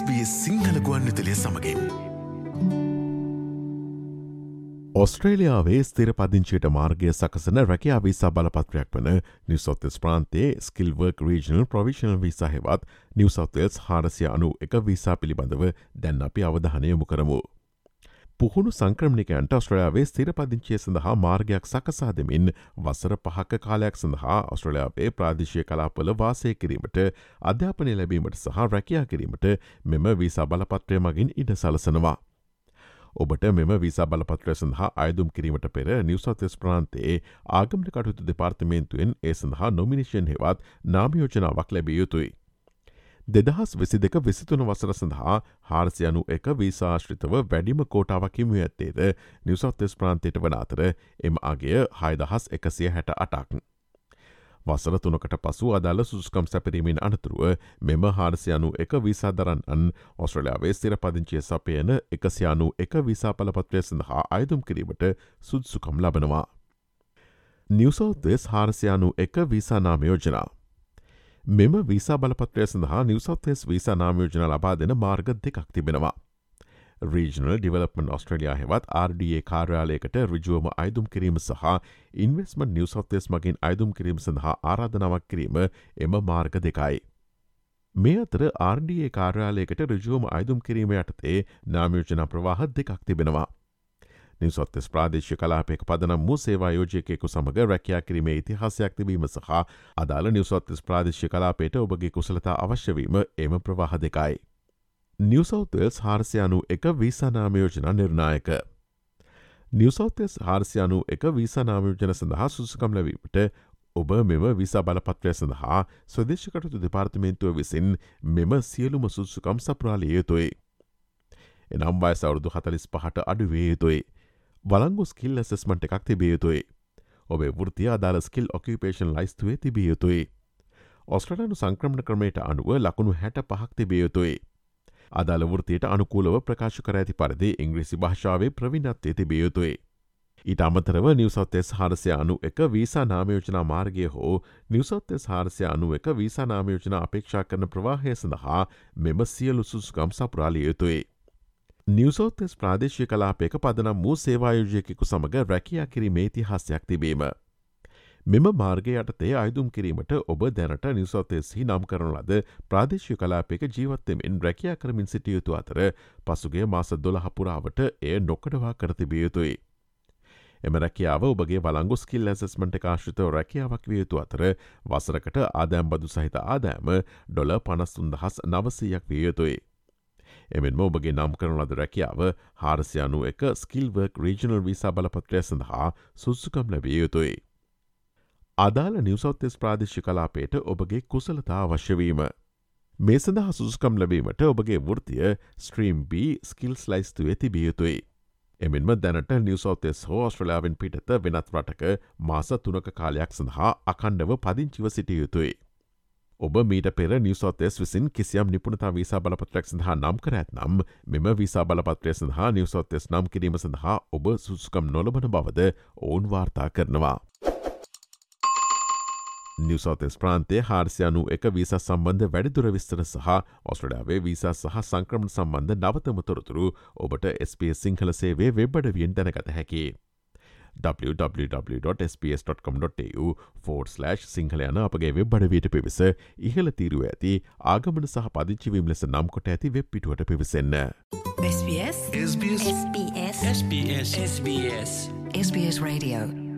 SBS Sinhala ගුවන්විතලය සමඟින්. ඔස්ට්‍රේලියාවේ ස්තිර පදිංචයට මාර්ගය සකසන රැකයා විසා බලපත්‍රයක් වන නිවසොත්තස් ප්‍රාන්තේ ස්කිල්වර්ක් regional ප්‍රවිශනල් විසා හෙවත් නිවසෞතෙල්ස් හාරසිය අනු එක විසා පිළිබඳව දැන් අපි අවධානයමු කරමු. පුහුණු සංක්‍රමණිකයන්ට ඔස්ට්‍රලයාාවේ ස්තිර පදිංචිය සඳහා මාර්ගයක් සකසා දෙමින් වසර පහක කාලයක් සඳහා ඔස්ට්‍රලයාාවේ ප්‍රාදිශය කලාපල වාසය කිරීමට අධ්‍යාපනය ලැබීමට සහ රැකයා කිරීමට මෙම වීසා බලපත්‍රය මගින් ඉඩ සලසනවා. ඔබට මෙම විසා බලපත්‍රය සඳහා අයදුම් කිරීමට පෙර නිවසතස් ප්‍රාන්තයේ ආගමට කටයුතු දෙපාර්තමේන්තුවෙන් ඒ සඳහා නොමිනිෂන් හෙවත් නාමයෝජනාවක් ලැබිය යුතුයි. දෙදහස් වෙසි දෙක විසිතුන වසර සඳහා හාරසියනු එක වීසාශ්‍රිතව වැඩිම කෝටාවක් හිමිය ඇත්තේද නිවසත්තෙස් ප්‍රාන්තයට වන අතර එම අගේ හයිදහස් එකසිය හැට අටක්. වසර තුනකට පසු අදාළ සුස්කම් සැපරීමෙන් අනතුරුව මෙම හාරසියනු එක විසාදරන්නන් ඔස්ට්‍රලයාාවේ ස්තිර පදිංචිය සපයන එකසියානු එක විසාපලපත්‍රය සඳහා අයදුම් කිරීමට සුද්සුකම් ලබනවා. නිවසෞතෙස් හාරසියානු එක විසානාමයෝජනා මෙම වීසා බලපත්‍රය සඳහා නිවසත්වස් වීසා නාමයෝජන ලබා දෙන මාර්ග දෙකක් තිබෙනවා. රීජනල් ඩිවලපමන් ඔස්ට්‍රලයා හෙවත් RDA කාර්යාලයකට රිජුවම අයිදුම් කිරීම සහ ඉන්වස්මට නිවසත්වස් මගින් අයිදුම් කිරීම සඳහා ආරාධනාවක් කිරීම එම මාර්ග දෙකයි. මේ අතර RDA කාර්යාලයකට රිජුවම අයිදුම් කිරීම යටතේ නාමයෝජන ප්‍රවාහ දෙකක් තිබෙනවා. නිවසොත්තස් ප්‍රාදේශ කලාපයක පදනම් වූ සේවා යෝජයකෙකු සමඟ රැකයා කිරීමේ ඉතිහාසයක් තිබීම සහ අදාළ නිවසොත්තස් ප්‍රාදේශ කලාපයට ඔබගේ කුසලතා අවශ්‍යවීම එම ප්‍රවාහ දෙකයි. නිවසෞතල්ස් හාරසියනු එක වීසානාමයෝජන නිර්ණායක. නිවසෞතස් හාරසියනු එක වීසානාමයෝජන සඳහා සුසකම් ලැවීමට ඔබ මෙම විසා බලපත්‍රය සඳහා ස්වදේශකටතු දෙපාර්තමේන්තුව විසින් මෙම සියලුම සුත්සුකම් සප්‍රාලිය යුතුයි. එනම් වය සවුරුදු හතලිස් පහට අඩුවේ යුතුයි. වලංගු ස්කිල් ඇසස්මට එකක් තිබිය යුතුයි. ඔබේ වෘතිය අදාළ ස්කිල් ඔකිපේෂන් ලයිස්තුවේ තිබිය යුතුයි. ඔස්ට්‍රලනු සංක්‍රමණ ක්‍රමයට අනුව ලකුණු හැට පහක් තිබිය යුතුයි. අදාළ වෘතියට අනුකූලව ප්‍රකාශ කර ඇති පරිදි ඉංග්‍රිසි භාෂාවේ ප්‍රවිණත්වය තිබිය යුතුයි. ඊට අමතරව නිවසත්තෙස් හාරසය අනු එක වීසා නාමයෝජනා මාර්ගය හෝ නිවසත්තෙස් හාරසය අනු එක වීසා නාමයෝජන අපේක්ෂා කරන ප්‍රවාහය සඳහා මෙම සියලු සුස්කම් සපුරාලිය යුතුයි. නිවසෝත්තෙස් ප්‍රාදේශය කලාපයක පදනම් වූ සේවායෝජයකෙකු සමඟ රැකයා කිරීමේ ඉතිහාසයක් තිබීම. මෙම මාර්ගය යටතේ අයුතුම් කිරීමට ඔබ දැනට නිවසෝතෙස්හි නම් කරන ලද ප්‍රාදේශය කලාපයක ජීවත්තෙමින් රැකයා කරමින් සිටියයුතු අතර පසුගේ මාස දොළ හපුරාවට එය නොකඩවා කරතිබිය යුතුයි. එම රැකියාව ඔබගේ වලංගු ස්කිල් ඇසස්මට කාශිතව රැකියාවක් විය යුතු අතර වසරකට ආදෑම්බදු සහිත ආදෑම ඩොල පනස්තුන්දහස් නවසීයක් විය යුතුයි. එමෙන්ම ඔබගේ නම් කරන ලද රැකියාව හාරසියනු එක ස්කිල්වර්ක් රීජනල් විසා බලපත්‍රය සඳහා සුස්සුකම් ලැබිය යුතුයි. අදාළ නිවසෞත්තෙස් ප්‍රාදේශි කලාපයට ඔබගේ කුසලතා අවශ්‍යවීම. මේ සඳහා සුසුකම් ලැබීමට ඔබගේ වෘතිය ස්ට්‍රීම් B ස්කිල්ස් ලයිස්තුවේ තිබිය යුතුයි. එමෙන්ම දැනට නිවසෝතෙස් හෝ ස්ට්‍රලයාාවෙන් පිටත වෙනත් රටක මාස තුනක කාලයක් සඳහා අකණ්ඩව පදිංචිව සිටිය යුතුයි. ඔබ මීට පෙර නිවසෝතෙස් විසින් කිසියම් නිපුණතා වීසා බලපත්‍රයක් සඳහා නම් කර ඇත්නම් මෙම විසා බලපත්‍රය සඳහා නිවසොත්තෙස් නම් කිරීම සඳහා ඔබ සුස්කම් නොලබන බවද ඔවුන් වාර්තා කරනවා. නිවසෝතෙස් ප්‍රාන්තේ හාර්සියනු එක වීස සම්බන්ධ වැඩිදුර විස්තර සහ ඔස්ට්‍රඩාවේ වීසා සහ සංක්‍රමණ සම්බන්ධ නවතම තොරතුරු ඔබට SP සිංහල සේවේ වෙබ්බඩවියෙන් දැනගත හැකි. www.sps.com.tu සිංහල යන අපගේ වෙබ් බඩවයට පිවිස ඉහල තීරුව ඇති ආගමන සහ පදිංචිවීම ලෙස නම් කොට ඇති වෙබ් පිටුවට පිවිසන්න. SBS SBS SBS SBS SBS SBS Radio